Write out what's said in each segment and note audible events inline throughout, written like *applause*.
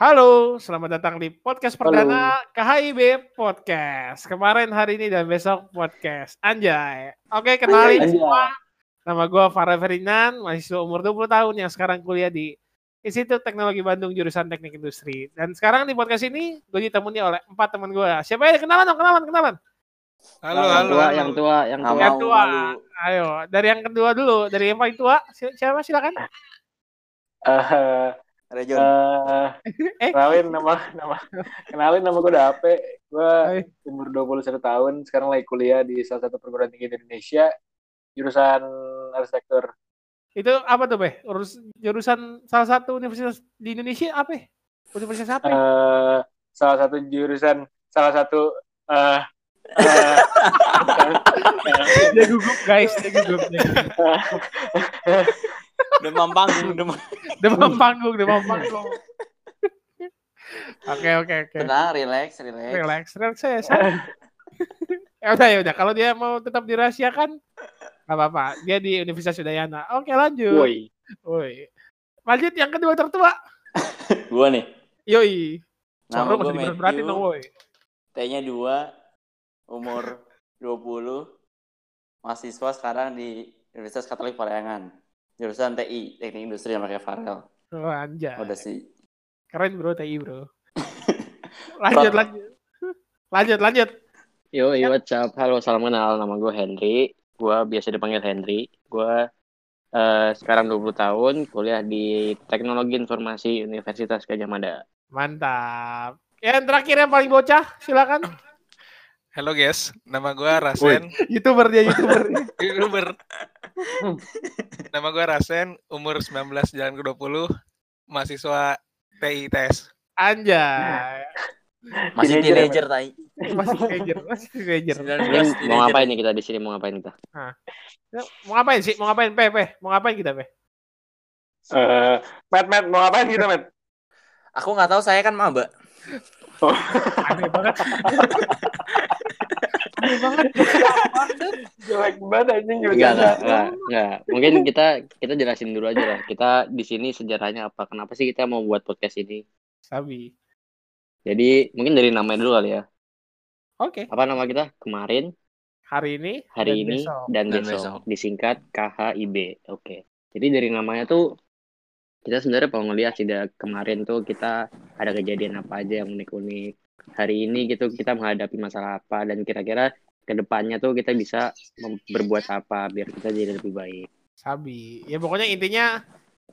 Halo, selamat datang di podcast perdana KHIB Podcast. Kemarin, hari ini, dan besok podcast. Anjay. Oke, kenalin Anjay. semua. Nama gue Farah Ferdinand, mahasiswa umur 20 tahun yang sekarang kuliah di Institut Teknologi Bandung jurusan Teknik Industri. Dan sekarang di podcast ini gue ditemani oleh empat teman gue. Siapa ya? Kenalan dong, kenalan, kenalan. Halo, yang halo, tua, halo. yang tua, yang tua. Yang tua. Ayo, dari yang kedua dulu, dari yang paling tua. Si- Siapa silakan? Eh, Rejon. eh, Eh. kenalin nama nama kenalin nama gue Dape. Gue umur 21 tahun, sekarang lagi kuliah di salah satu perguruan tinggi di Indonesia, jurusan arsitektur. Itu apa tuh, Beh? Urus jurusan salah satu universitas di Indonesia apa? ya? Universitas apa? Eh, salah satu jurusan, salah satu eh eh, dia gugup, guys. Dia gugup. Dia gugup. Demam panggung, demam. *laughs* demam panggung, demam panggung. *laughs* Oke oke oke. Tenang, relax, relax. Relax, relax saya. saya. *laughs* ya udah ya udah. Kalau dia mau tetap dirahasiakan, nggak apa-apa. Dia di Universitas Udayana. Oke lanjut. woi. Woi. Lanjut yang kedua tertua. Gua nih. Yoi. Nama masih berat berarti dong, woi. T-nya 2, umur 20, mahasiswa sekarang di Universitas Katolik Parahyangan. Jurusan TI, Teknik Industri yang pakai Farel. Oh, anjay. Udah sih. Keren bro, TI bro. *laughs* lanjut, lanjut. *laughs* Lanjut, lanjut. Yo, yo, what's up? Halo, salam kenal. Nama gue Henry. Gue biasa dipanggil Henry. Gue eh, sekarang 20 tahun, kuliah di Teknologi Informasi Universitas Gajah Mada. Mantap. Yang terakhir yang paling bocah, silakan. *laughs* Halo guys, nama gua Rasen, Youtuber dia, Youtuber. youtuber. Nama gua Rasen, umur 19 jalan ke 20, mahasiswa TITS. Anjay. Masih Teenager, teenager, tai. Masih teenager, masih teenager. 19 Ini mau ngapain nih kita di sini? Mau ngapain kita? Ya, Mau ngapain sih? Mau ngapain, Pe? Pe? Mau ngapain kita, Pe? Eh, Matt, Matt, mau ngapain kita, Matt? Aku nggak tahu, saya kan maba. Aneh banget. *laughs* Aneh banget. *laughs* Jelek banget anjing juga. Enggak, enggak. Mungkin kita kita jelasin dulu aja lah. Kita di sini sejarahnya apa? Kenapa sih kita mau buat podcast ini? Sabi. Jadi mungkin dari namanya dulu kali ya. Oke. Apa nama kita? Kemarin, Hari ini hari dan ini, besok. dan Dan besok. besok. Disingkat KHIB. Oke. Jadi dari namanya tuh kita sebenarnya kalau ngeliat sih dari kemarin tuh kita ada kejadian apa aja yang unik-unik. Hari ini gitu kita menghadapi masalah apa dan kira-kira ke depannya tuh kita bisa berbuat apa biar kita jadi lebih baik. Sabi. Ya pokoknya intinya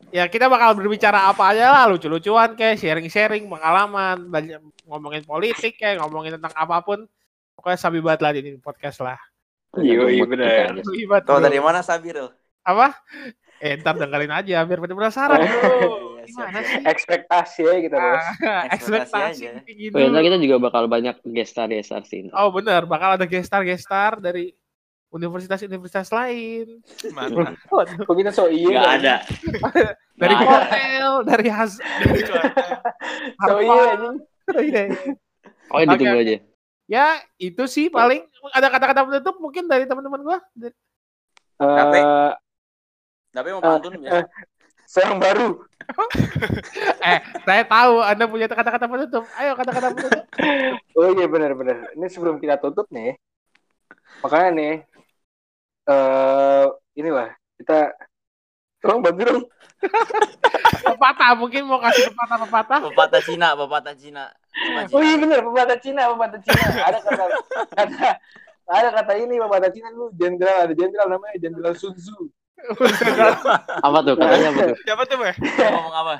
ya kita bakal berbicara apa aja lah, lucu-lucuan kayak sharing-sharing pengalaman, banyak ngomongin politik kayak ngomongin tentang apa pun. Pokoknya sabi banget lah di podcast lah. Iya, iya. Sabi banget, Tahu dari mana Sabirul? Apa? Eh, ntar dengerin aja biar pada penasaran. Iya, Gimana siap. sih? Ekspektasi ya kita bos. Ah, Ekspektasi aja. Oh, ya, dulu. kita juga bakal banyak gestar gestar sih. Oh bener, bakal ada gestar gestar dari universitas-universitas lain. *laughs* Waduh, Kok kita so iya? Nggak ada. *laughs* dari ada. Cornell, dari Haz, *laughs* dari So iya anjing. Iya, iya. Oh, Oke, ditunggu aja. Ya itu sih paling ada kata-kata penutup mungkin dari teman-teman gua. Dari- Tapi- Eh, Tapi mau pantun ya? saya yang baru. *laughs* Eh, saya tahu Anda punya kata-kata penutup. Ayo kata-kata penutup. *laughs* Oh iya benar-benar. Ini sebelum kita tutup nih, makanya nih, eh inilah kita, tolong bantu dong. *laughs* Pepatah mungkin mau kasih pepatah-pepatah. Pepatah Cina, pepatah Cina. Pepatah Oh Cina. iya benar, pepatah Cina, pepatah Cina. Ada kata, kata, ada kata ini pepatah Cina dulu, jenderal, ada jenderal namanya jenderal Sun Tzu. *laughs* Apa tuh katanya apa tuh? Siapa tuh, Beh? Ngomong apa?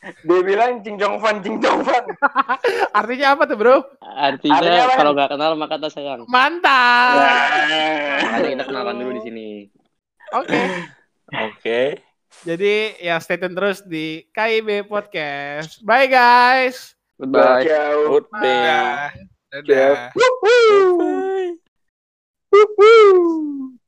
Dia bilang cincong fan, cincong fan. *laughs* Artinya apa tuh bro? Artinya, Artinya kalau nggak kenal maka tak sayang. Mantap. Makanya kita kenalan dulu di sini. Oke. Oke. Jadi ya stay tune terus di KIB Podcast. Bye guys. Goodbye. Goodbye. Dadah. Dadah. Woohoo! Woohoo!